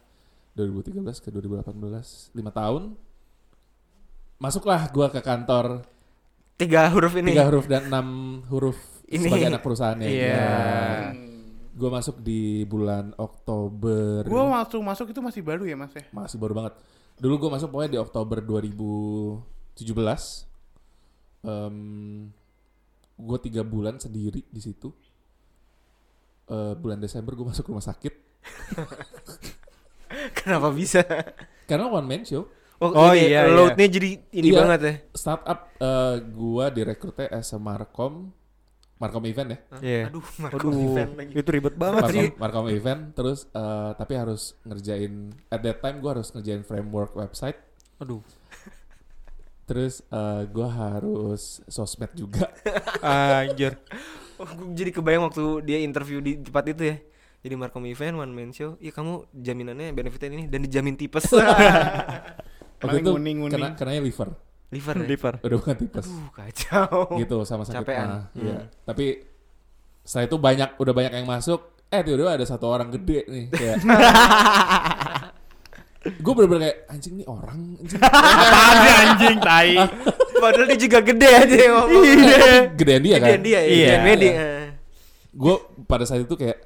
2013 ke 2018 5 tahun. Masuklah gua ke kantor Tiga huruf ini. tiga huruf dan enam huruf Ini. sebagai anak perusahaannya. Iya. Ya. Gue masuk di bulan Oktober. Gue langsung masuk itu masih baru ya mas ya. Masih baru banget. Dulu gue masuk pokoknya di Oktober 2017. Em gue tiga bulan sendiri di situ. Eh, bulan Desember gue masuk rumah sakit Kenapa bisa? karena one man show. Oh, Oh, ini iya, iya. loadnya jadi ini Iya. banget ya. Startup eh, gue direkrutnya as a Markom, Markom event ya. Iya. Aduh, Marco Aduh, event lagi. itu ribet banget sih. Markom, Markom event terus eh, tapi harus ngerjain at that time gue harus ngerjain framework website Aduh. terus gue harus sosmed juga Anjir. Oh, gue jadi kebayang waktu dia interview di tempat itu ya. Jadi Markom event one man show. Iya kamu jaminannya benefitnya ini dan dijamin tipes. waktu Paling itu nguning-nguning. kena kenanya liver Liver ya. Liver. udah bukan tipes Aduh, kacau. gitu sama sakit Capean. mah Hmm. Iya. tapi setelah itu banyak udah banyak yang masuk eh tiba-tiba ada satu orang gede nih kayak gue bener-bener kayak anjing nih orang anjing Apaan anjing tai. Padahal dia juga gede aja yang ngomong. gedean dia kan Gedean dia ya. Iya. Gedean Medi. gue pada saat itu kayak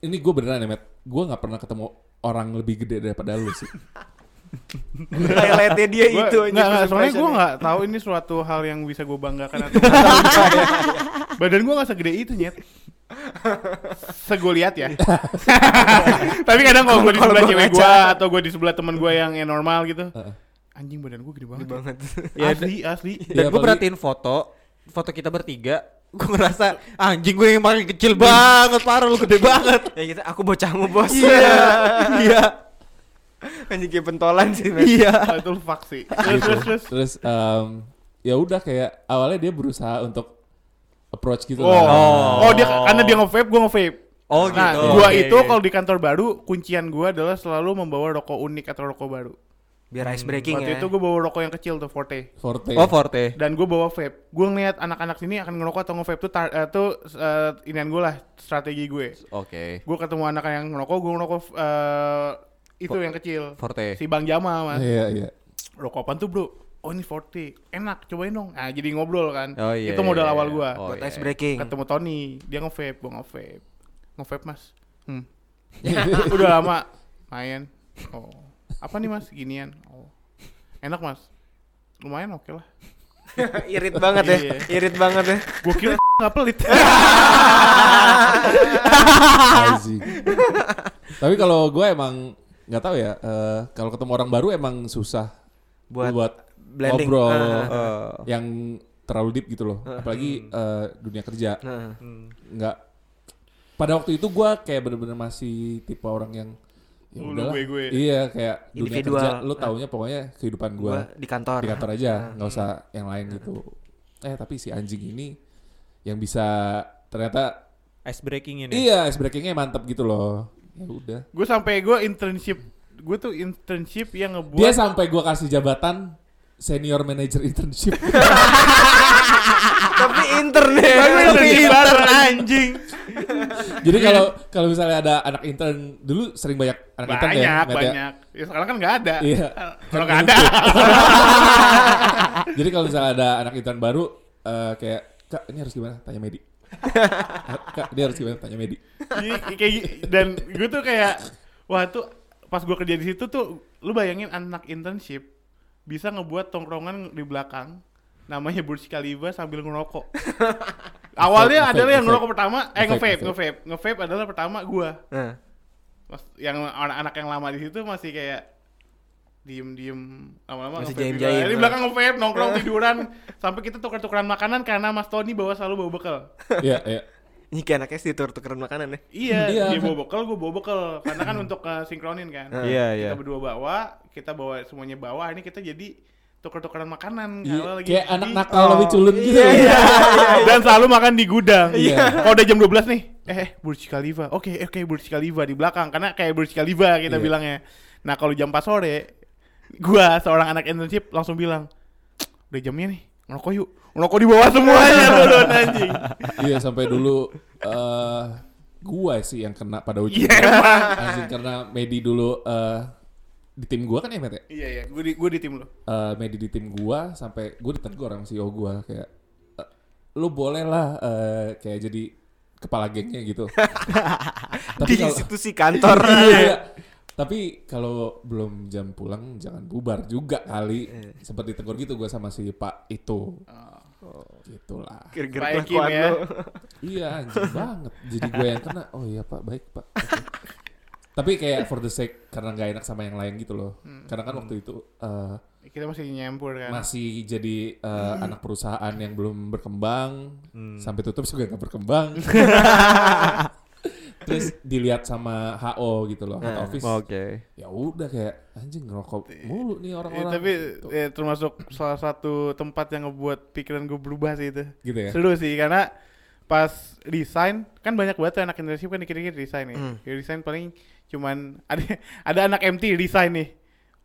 ini gue beneran ya Matt gue nggak pernah ketemu orang lebih gede daripada lu sih Highlightnya dia Gua- itu aja. first soalnya gue nggak tahu ini suatu hal yang bisa gue banggakan atau enggak. badan gue nggak segede itu nyet Sego lihat ya tapi kadang kalau gue di sebelah cewek gue atau gue di sebelah temen gue yang yang normal gitu Heeh. Anjing badan gue gede banget Gede banget. Ya, asli asli Iya, Dan gue apalagi- perhatiin foto, foto kita bertiga, gue ngerasa anjing gue yang paling kecil banget, parah lu gede banget. ya kita aku bocahmu bos. Iya, iya, Anjing kayak pentolan sih. iya. Ah, itu fuck sih terus gitu. terus terus terus em, ya udah kayak awalnya dia berusaha untuk approach gitu oh lah. oh dia karena dia nge-vape gue nge-vape Oh nah gitu. gue Oke, itu kalau di kantor baru kuncian gue adalah selalu membawa rokok unik atau rokok baru Biar ice breaking waktu ya. itu gue bawa rokok yang kecil tuh forte forte Oh forte. dan gue bawa vape gue ngeliat anak-anak sini akan ngerokok atau nge-vape tuh tar- eh, tuh eh, inian gue lah strategi gue Oke. gue ketemu anak yang ngerokok gue ngerokok eh, itu yang kecil Forte. si bang Jama mas iya iya rokok apaan tuh bro oh ini forte enak cobain dong nah jadi ngobrol kan Oh iya. itu modal iya, awal iya. gue Oh, Buat iya. ice breaking. ketemu Tony dia nge-vape gue nge-vape nge-vape mas hmm. udah lama main oh apa nih mas? Ginian. Oh. Enak mas? Lumayan oke lah. Irit banget ya. Iya. Irit banget ya. gue kira nggak pelit. Tapi kalau gue emang nggak tahu ya eh, kalau ketemu orang baru emang susah Buat buat blending. ngobrol Ah, Eh, yang terlalu deep gitu loh. Apalagi eh, dunia kerja. Nggak. Pada waktu itu gue kayak bener-bener masih tipe orang yang ya Lu udahlah gue-gue. iya kayak dunia Individual. kerja lu taunya pokoknya kehidupan gue gua di kantor. di kantor aja nggak usah yang lain gitu eh tapi si anjing ini yang bisa ternyata ice breaking ini. iya ice breakingnya mantep gitu loh ya udah gue sampai gue internship gue tuh internship yang ngebuat dia sampai gue kasih jabatan senior manager internship. Tapi internet. Tapi Pinter anjing. jadi kalau kalau misalnya ada anak intern dulu sering banyak anak intern ya banyak ya? banyak. Ya sekarang kan nggak ada. Iya. Kalau nggak ada. jadi kalau misalnya ada anak intern baru eh, kayak kak ini harus gimana? Tanya Medi. Kak ini harus gimana? Tanya Medi. Jadi, kayak dan gue tuh kayak wah tuh pas gue kerja di situ tuh lu bayangin anak internship bisa ngebuat tongkrongan di belakang namanya Burj Khalifa sambil ngerokok. Awalnya adalah yang ngerokok pertama, eh Nge-vape, nge-vape, nge-vape. adalah pertama gua. Mas, yang anak-anak yang lama di situ masih kayak diem-diem lama-lama Masih nge-vape juga. jaim-jaim, Di ah. belakang nge-vape, nongkrong tiduran sampai kita tukar-tukaran makanan karena Mas Tony bawa selalu bawa bekal. iya iya ini kayak anak SD tuker-tukeran makanan ya. Iya, Iya. dia bawa bekal, gue bawa bekal. Karena kan untuk uh, sinkronin kan. Iya, iya. Kita berdua bawa, kita bawa semuanya bawa. Ini kita jadi tuker-tukeran makanan. Iya, Kalau lagi kayak anak nakal Oh. lebih culun gitu Iya, Dan selalu makan di gudang. Iya. Kalau udah jam 12 nih, eh Burj Khalifa. Oke, oke Burj Khalifa di belakang karena kayak Burj Khalifa kita Iya. bilangnya. Nah, kalau jam 4 sore, gua seorang anak internship langsung bilang, "Udah jamnya nih, ngerokok yuk." Ngerokok di bawah semuanya turun anjing. iya sampai dulu eh gua sih yang kena pada ujung Iya, emang. anjing karena Medi dulu eh di tim gua kan ya Matt ya Iya, iya, gue di, gua di tim lo. Eh, Medi di tim gua sampai gua ditegur sama CEO gua kayak "Eh, lu boleh lah eh, kayak jadi kepala gengnya gitu. di kalau- institusi kantor. Iya. Tapi kalau belum jam pulang jangan bubar juga kali. Iya. Sempat ditegur gitu gue sama si Pak itu. Oh. Gitulah. Kelakuan ya. lo. Iya anjing banget. Jadi gue yang kena. Oh iya Pak, baik Pak. Oke. Tapi kayak for the sake karena nggak enak sama yang lain gitu loh. Karena kan waktu itu eh, Kita masih nyampur kan. masih jadi eh, anak perusahaan yang belum berkembang. Hmm. Sampai tutup juga nggak berkembang. Terus dilihat sama HO gitu loh, head Nah, office. Oke. Ya udah kayak anjing ngerokok mulu nih orang-orang. tapi gitu. eh, termasuk salah satu tempat yang ngebuat pikiran gue berubah sih itu. gitu ya. Seru sih karena pas desain kan banyak banget tuh anak internship kan dikit-dikit desain nih. Hmm. Ya, desain paling cuman ada ada anak MT desain nih.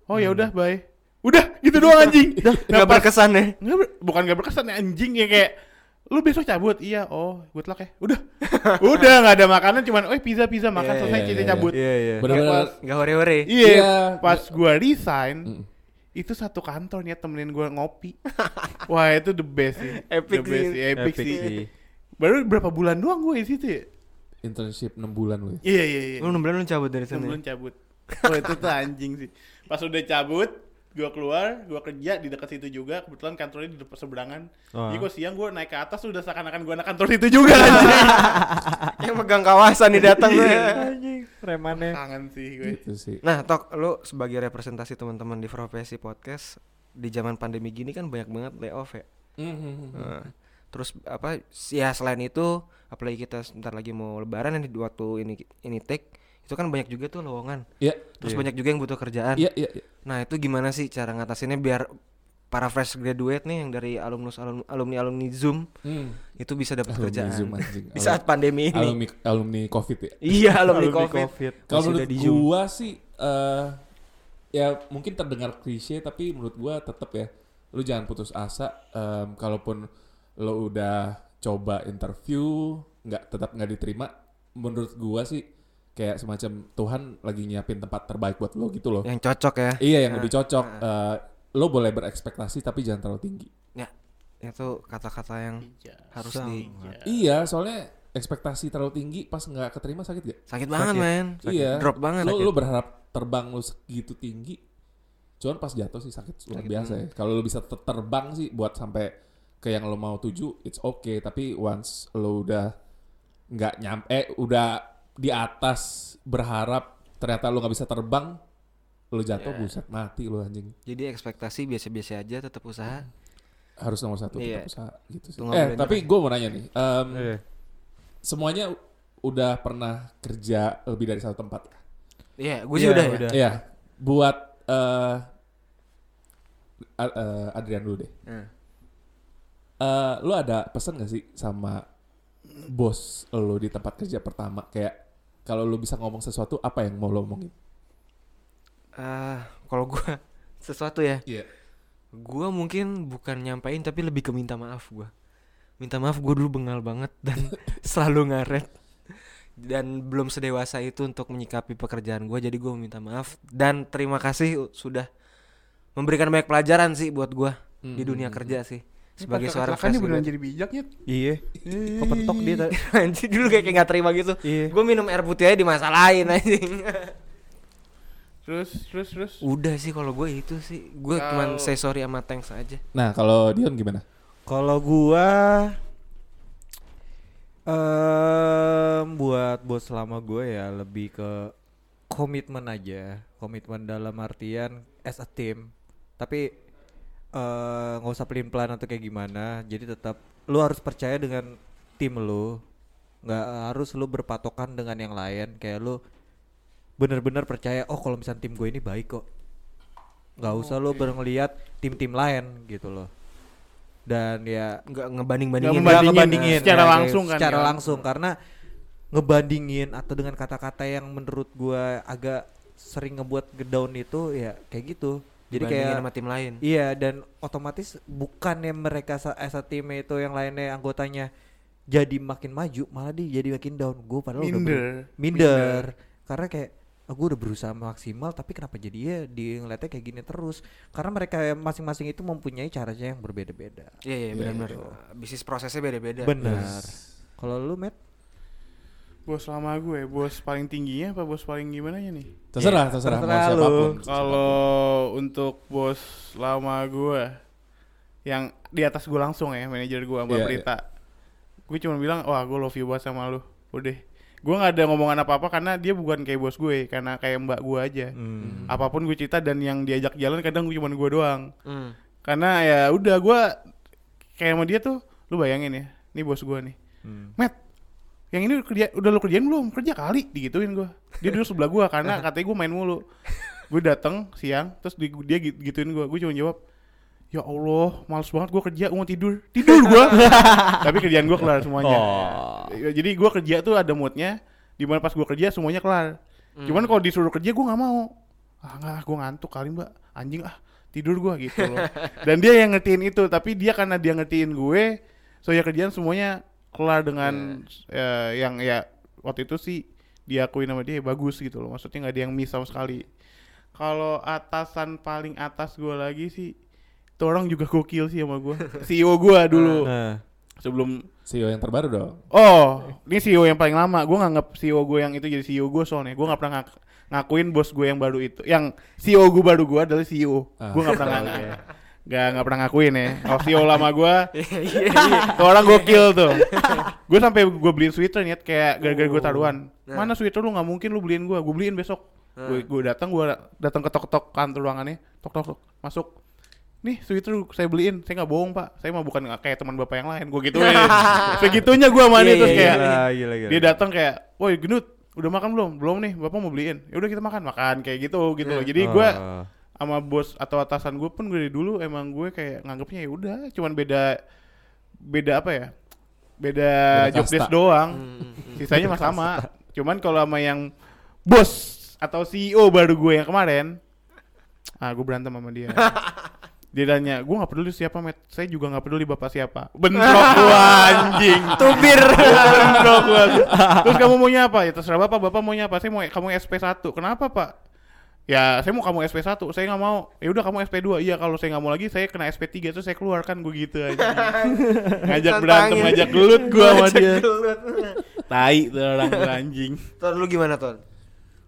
Oh ya udah bye. Udah gitu doang anjing. Nah, Nggak berkesan ya. Nggak ber- bukan gak berkesan ya anjing ya kayak lu besok cabut iya oh good luck ya udah udah nggak ada makanan cuman oh pizza pizza makan Iya, selesai iya, kita iya, cabut Iya iya. Bener-bener Nggak hore-hore. iya Iya. pas gua resign Mm. itu satu kantor nih temenin gua ngopi wah itu the best sih Epic the best sih. sih, epic, Epic sih. sih. baru berapa bulan doang gue di situ ya internship 6 bulan ya. iya iya iya Lu 6 bulan lu cabut dari sana. sebelum cabut oh itu tuh anjing sih pas udah cabut gua keluar gua kerja di dekat situ juga kebetulan kantornya di depan seberangan Wah. jadi gua siang gua naik ke atas udah seakan-akan gua anak kantor situ juga anjing Yang megang kawasan nih datang gue. Anjing, premannya. kangen sih gue Gitu sih. Nah, Tok, lu sebagai representasi teman-teman di profesi podcast di zaman pandemi gini kan banyak banget layoff ya. Mhm. Nah, terus apa ya selain itu apalagi kita sebentar lagi mau lebaran nih di waktu ini ini take itu kan banyak juga tuh lowongan. Iya, Terus Iya. banyak juga yang butuh kerjaan. iya, iya. iya. Nah, itu gimana sih cara ngatasinnya biar para fresh graduate nih yang dari alumnus alumni alumni, alumni Zoom Hmm. itu bisa dapat kerjaan Zoom, anjing. di saat pandemi ini. Alumni alumni Covid ya. Iya, alumni, Alumni COVID. COVID. Kalau menurut udah di Zoom. gua sih eh ya mungkin terdengar klise tapi menurut gua tetap ya lu jangan putus asa em, kalaupun lo udah coba interview nggak tetap nggak diterima menurut gua sih kayak semacam Tuhan lagi nyiapin tempat terbaik buat lo gitu loh. Yang cocok ya. Iya yang Nah, lebih cocok. Eh, lo boleh berekspektasi tapi jangan terlalu tinggi. Ya, itu kata-kata yang harus di Iya soalnya ekspektasi terlalu tinggi pas nggak keterima sakit gak? sakit banget, men. Iya. Drop banget. Lo, lo berharap terbang lo segitu tinggi, cuman pas jatuh sih sakit luar Sakit biasa ya. Kalau lo bisa terbang sih buat sampai ke yang lo mau tuju, it's okay. Tapi once lo udah nggak nyampe, eh, udah di atas berharap ternyata lo nggak bisa terbang, lo jatuh Yeah. buset mati lo anjing. Jadi ekspektasi biasa-biasa aja tetap usaha. Harus nomor satu Iya. tetap usaha gitu sih. Eh tapi gue mau nanya nih, em, Iya. semuanya udah pernah kerja lebih dari satu tempat? Iya, gue sih Iya, udah, ya. udah. Iya, buat eh A- eh, Adrian dulu deh. Nah. Eh, lu ada pesan gak sih sama bos lu di tempat kerja pertama? Kayak kalau lu bisa ngomong sesuatu, apa yang mau lo omongin? Eh, kalau gue sesuatu ya, Iya. gue mungkin bukan nyampein tapi lebih ke minta maaf gue. Minta maaf gue dulu bengal banget dan selalu ngaret dan belum sedewasa itu untuk menyikapi pekerjaan gue jadi gue minta maaf dan terima kasih sudah memberikan banyak pelajaran sih buat gue di dunia kerja sih sebagai suara kan dia fresh beneran jadi bijaknya Iya. Kepentok dia tadi. Anjing dulu kayak kayak nggak terima gitu. Iya. Gue minum air putih aja dimasalahin anjing. terus terus terus Udah sih kalau gue itu sih. Gue cuman Kalau- say sorry sama thanks aja. Nah, kalau Dion gimana? Kalau gua em buat bos selama gue ya lebih ke komitmen aja, komitmen dalam artian as a team. Tapi eh, nggak usah pelin-pelan atau kayak gimana. Jadi tetap lu harus percaya dengan tim lu. nggak harus lu berpatokan dengan yang lain. Kayak lu bener-bener percaya oh kalau misalnya tim gue ini baik kok. nggak usah lu berngeliat tim-tim lain gitu loh. Dan ya Nggak ngebanding Nggak ngebandingin secara ya, langsung kan secara ya. langsung karena ngebandingin atau dengan kata-kata yang menurut gua agak sering ngebuat gedown itu ya kayak gitu jadi kayak sama tim lain. iya dan otomatis bukannya mereka as a team itu yang lainnya anggotanya jadi makin maju malah dia jadi makin down. Gue padahal udah minder. minder. Karena kayak oh, gue udah berusaha maksimal tapi kenapa jadi ya di ngeliatnya kayak gini terus? Karena mereka masing-masing itu mempunyai caranya yang berbeda-beda. Iya iya benar-benar. Bisnis prosesnya beda-beda. benar. Kalau lu Matt bos lama gue, bos paling tingginya apa bos paling gimana ya nih? Terserah, terserah, mau terserah lu. siapa pun. Kalau untuk bos lama gue yang di atas gue langsung ya, manajer gue Mbak Iya, Prita. Gue cuma bilang, "Wah, gue love you banget sama lu." Udah. Gue nggak ada ngomongan apa-apa karena dia bukan kayak bos gue, karena kayak mbak gue aja. Hmm. Apa pun gue cerita dan yang diajak jalan kadang gue cuma gue doang. Hmm. Karena ya udah gue kayak sama dia tuh, lu bayangin ya, nih bos gue nih. Hmm. Matt, yang ini kerja udah lu kerjain belum? Kerja kali digituin gua. Dia duduk sebelah gua karena katanya gua main mulu. Gue datang siang terus di, dia gitu- gituin gua. Gue cuma jawab, "Ya Allah, males banget gua kerja, gua mau tidur." Tidur gua. Tapi kerjaan gua kelar semuanya. Oh. Ya, Jadi gua kerja tuh ada moodnya di mana pas gua kerja semuanya kelar. Cuman kalau disuruh kerja gua nggak mau. Ah nggak, gua ngantuk kali mbak. Anjing ah tidur gua gitu loh. Dan dia yang ngertiin itu, tapi dia karena dia ngertiin gue, so ya kerjaan semuanya kelar dengan eh, yang ya waktu itu sih diakui sama dia ya bagus gitu loh. Maksudnya nggak ada yang miss sama sekali. Kalau atasan paling atas gua lagi sih, itu orang juga gokil sih sama gua. CEO gua dulu Nah. sebelum CEO yang terbaru dong. Oh, ini CEO yang paling lama. Gue nganggap CEO gue yang itu jadi CEO gue soalnya. Gue nggak pernah ngak- ngakuin bos gue yang baru itu. Yang CEO gue baru gue adalah CEO. Ah. Gue nggak pernah ngakuin. Gak nggak pernah ngakuin ya. Kalau CEO lama gue, Iya iya. tuh orang gokil tuh. gue sampai gue beliin sweater nih kayak gara-gara gue taruhan. Nah. Mana sweater lu nggak mungkin lu beliin gue. Gue beliin besok. Gue gue datang gue datang ke tok-tok kantor ruangannya. Tok-tok tok. masuk. Nih sweater saya beliin. Saya nggak bohong pak. Saya mah bukan kayak teman bapak yang lain. Gue gituin. Segitunya gue Iya, terus iya, kayak dia datang kayak, woi gendut, udah makan belum? Belum nih, bapak mau beliin. Ya udah kita makan, makan kayak gitu gitu. Jadi gue Oh. Sama bos atau atasan gue pun dari dulu emang gue kayak nganggapnya ya udah, cuman beda beda apa ya? Beda, Beda job desk doang. Hmm, hmm, Sisanya mah sama. Cuman kalau sama yang bos atau CEO baru gue yang kemarin, ah gue berantem sama dia. Dia tanya, gue gak peduli siapa, Met. Saya juga gak peduli bapak siapa. Bentrok gua anjing. Tubir. Bentrok gua. Terus kamu maunya apa? Ya terserah bapak, bapak maunya apa? Saya mau kamu SP1. Kenapa pak? Ya saya mau kamu SP1, saya nggak mau. Ya udah kamu SP2. Iya kalau saya nggak mau lagi, saya kena SP3 terus saya keluarkan gue gitu aja. ngajak berantem, ngajak gelut gue sama dia. Tai tuh orang anjing. Ton lu gimana ton?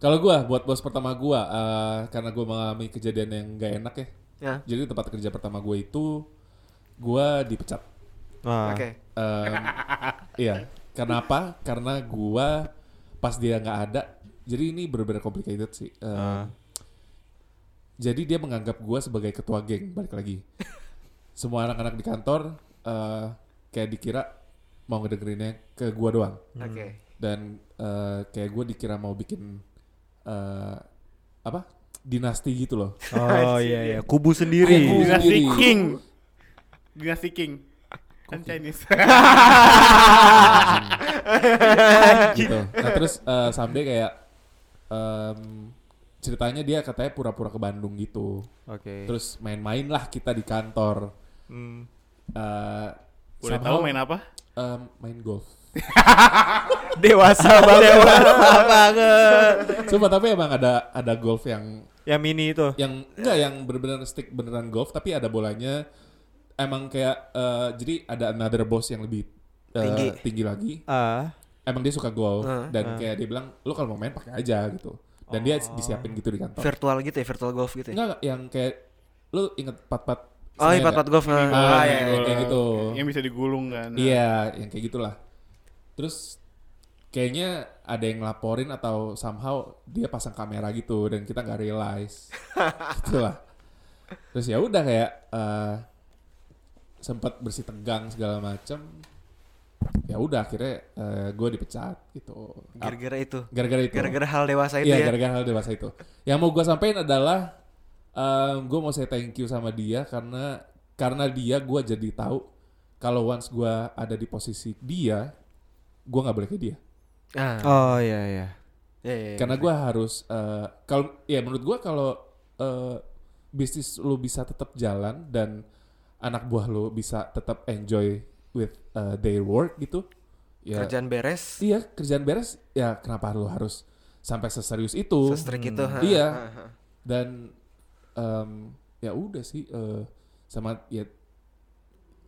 Kalau gua buat bos pertama gua eh, karena gua mengalami kejadian yang gak enak ya. Ya. Jadi tempat kerja pertama gua itu gua dipecat. Ah. Oke. Em, iya. Kenapa? Karena gua pas dia nggak ada. Jadi ini benar-benar complicated sih. Em, Ah. Jadi dia menganggap gua sebagai ketua geng balik lagi. Semua anak-anak di kantor eh, kayak dikira mau ngedengerinnya ke gua doang. Oke. Dan eh, kayak gue dikira mau bikin eh, apa dinasti gitu loh. Oh iya iya, kubu sendiri. Kubu. Dinasti sendiri. King. Dinasti King. Kan Chinese. gitu. Nah terus eh, sampai kayak em, ceritanya dia katanya pura-pura ke Bandung gitu. Oke. Terus main-main lah kita di kantor. Hmm. Eh, Boleh somehow, tahu main apa? em, main golf. Dewasa banget. Dewasa banget. Coba tapi emang ada ada golf yang Yang mini itu. yang enggak yang bener-bener stick beneran golf tapi ada bolanya emang kayak eh, jadi ada another boss yang lebih eh, Tinggi. tinggi lagi Ah. emang dia suka golf Ah. dan kayak dia bilang lu kalau mau main pakai aja gitu dan dia disiapin gitu di kantor Virtual gitu ya, virtual golf gitu ya. enggak enggak, yang kayak lu inget pat-pat Oh, iya pat-pat golf. nah. Ah, Ah, iya, yang iya. kayak gitu Yang bisa digulung kan. iya yang kayak gitulah terus kayaknya ada yang ngelaporin atau somehow dia pasang kamera gitu dan kita nggak realize gitulah terus ya udah kayak eh, sempat bersih tegang segala macem ya udah akhirnya gue dipecat gitu Gara-gara itu. gara-gara itu Gara-gara hal dewasa itu Iya ya. gara-gara hal dewasa itu. Yang mau gue sampaikan adalah gue mau say thank you sama dia karena karena dia gue jadi tahu kalau once gue ada di posisi dia, gue nggak boleh kayak dia. Ah. Oh iya iya. Iya, iya, iya. Karena gue harus eh, kalau ya menurut gue kalau eh, bisnis lu bisa tetap jalan dan anak buah lu bisa tetap enjoy with eh, their work gitu, ya kerjaan beres, iya kerjaan beres ya kenapa lu harus sampai seserius itu? sestrik itu. ha. Iya. Ha, ha. dan em, ya udah sih eh, sama ya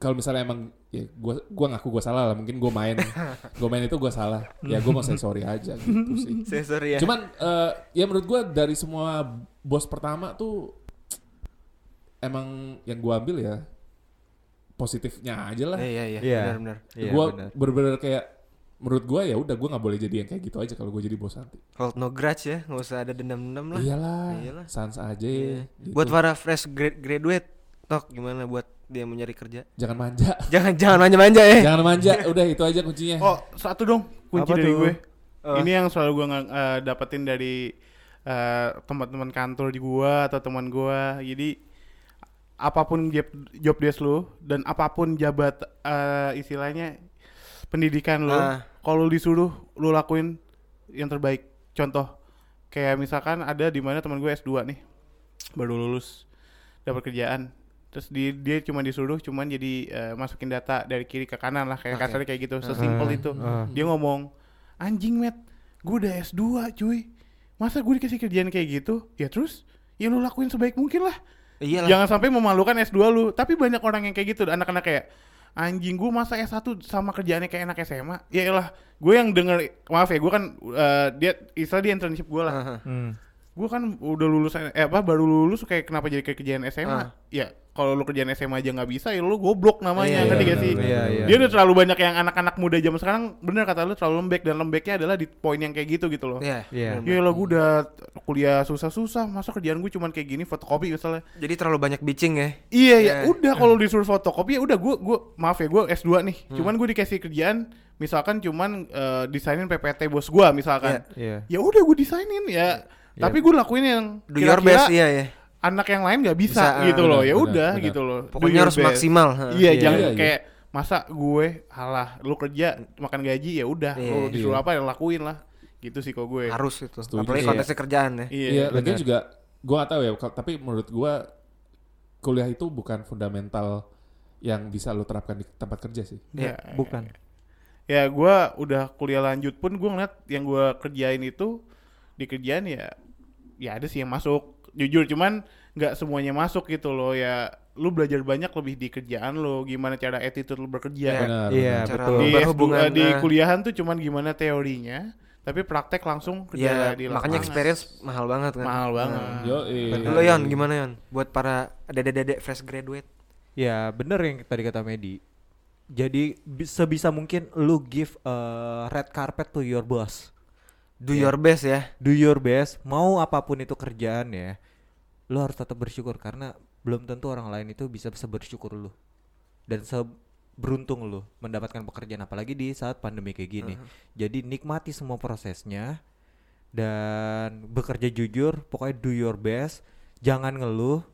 kalau misalnya emang ya gua gua ngaku gua salah lah mungkin gua main gua main itu gua salah ya gua mau say sorry aja gitu sih sorry ya. cuman eh, ya menurut gua dari semua bos pertama tuh emang yang gua ambil ya positifnya aja lah Eh, iya iya Iya. benar-benar. Iya, gua bener. bener-bener kayak menurut gua ya udah gua nggak boleh jadi yang kayak gitu aja kalau gua jadi bos nanti Hold no grudge ya, nggak usah ada dendam-dendam lah. iyalah Iyalah. sans aja Iya. gitu. Buat para fresh grad graduate, tok gimana buat dia mau nyari kerja? jangan manja Jangan jangan manja-manja ya. jangan manja udah itu aja kuncinya Oh, satu dong kunci Apa dari tuh? gue. Oh. Ini yang selalu gue eh, dapetin dari eh, teman-teman kantor di gua atau teman gua. Jadi apa pun job, job desk lu dan apa pun jabat eh, istilahnya pendidikan lu, Ah. kalau lu disuruh lu lakuin yang terbaik. Contoh kayak misalkan ada di mana teman gue S2 nih baru lulus dapat kerjaan terus di, dia cuma disuruh cuman jadi eh, masukin data dari kiri ke kanan lah kayak Oke. kasarnya kayak gitu sesimpel itu Ah. dia ngomong anjing met gue udah S2 cuy masa gue dikasih kerjaan kayak gitu ya terus ya lu lakuin sebaik mungkin lah Iyalah. jangan sampai memalukan S2 lu tapi banyak orang yang kayak gitu anak-anak kayak anjing gue masa S1 sama kerjaannya kayak anak SMA ya lah gue yang denger maaf ya gue kan eh, dia istilah dia internship gue lah Aha. Hmm. Gue kan udah lulus eh apa baru lulus kayak kenapa jadi kayak kerjaan SMA Ah. ya kalau lu kerjaan SMA aja nggak bisa ya lu goblok namanya Iya, ngerti iya, gak sih Iya, iya. dia udah terlalu banyak yang anak-anak muda zaman sekarang bener kata lu terlalu lembek dan lembeknya adalah di poin yang kayak gitu gitu loh Iya. Iya. benar-benar. Ya lah gue udah kuliah susah-susah Masa kerjaan gue cuman kayak gini fotokopi misalnya Jadi terlalu banyak bitching ya. Iya ya Iya. udah kalau disuruh fotokopi ya udah gue gue maaf ya gue S2 nih Hmm. Cuman gue dikasih kerjaan misalkan cuman eh, desainin PPT bos gue misalkan Iya. Ya udah gue desainin ya Iya. Tapi gue lakuin yang Do your kira-kira best iya ya. anak yang lain nggak bisa, Bisa, ah, gitu loh ya udah gitu loh Pokoknya harus best. maksimal. Iya Iya, jangan iya, iya. kayak masa gue halah lu kerja makan gaji ya udah Iya, lu disuruh iya. apa ya lakuin lah gitu sih kok gue Harus itu. Setuju Apalagi sih. konteksnya kerjaan ya. iya, Iya, lagian benar. juga gua gak tahu ya, tapi menurut gua kuliah itu bukan fundamental yang bisa lo terapkan di tempat kerja sih. Iya. Bukan. ya gue udah kuliah lanjut pun gue ngeliat yang gue kerjain itu di kerjaan ya ya ada sih yang masuk jujur cuman nggak semuanya masuk gitu loh ya lu belajar banyak lebih di kerjaan lo gimana cara attitude lu bekerja Iya. Benar. Iya, benar. Cara betul. di, S2, berhubungan, di eh. kuliahan tuh cuman gimana teorinya tapi praktek langsung kerja Ya, di makanya lapangan. experience mahal banget kan. mahal banget Yo, Lo Yon gimana Yon? Buat para dede-dede fresh graduate. Ya bener yang tadi kata Medi. Jadi bi- sebisa mungkin lu give a red carpet to your boss. Do your best ya. Do your best, mau apa pun itu kerjaan ya. Lu harus tetap bersyukur karena belum tentu orang lain itu bisa sebersyukur lu. Dan seberuntung lu mendapatkan pekerjaan apalagi di saat pandemi kayak gini. Jadi nikmati semua prosesnya dan bekerja jujur, pokoknya do your best, jangan ngeluh.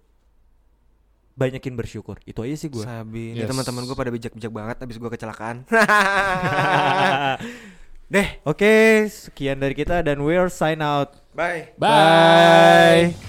Banyakin bersyukur. Itu aja sih gua. Sabi. Ini Yes. teman-teman gue pada bijak-bijak banget abis gue kecelakaan. Deh. Oke, sekian dari kita dan we're sign out. Bye. Bye. Bye.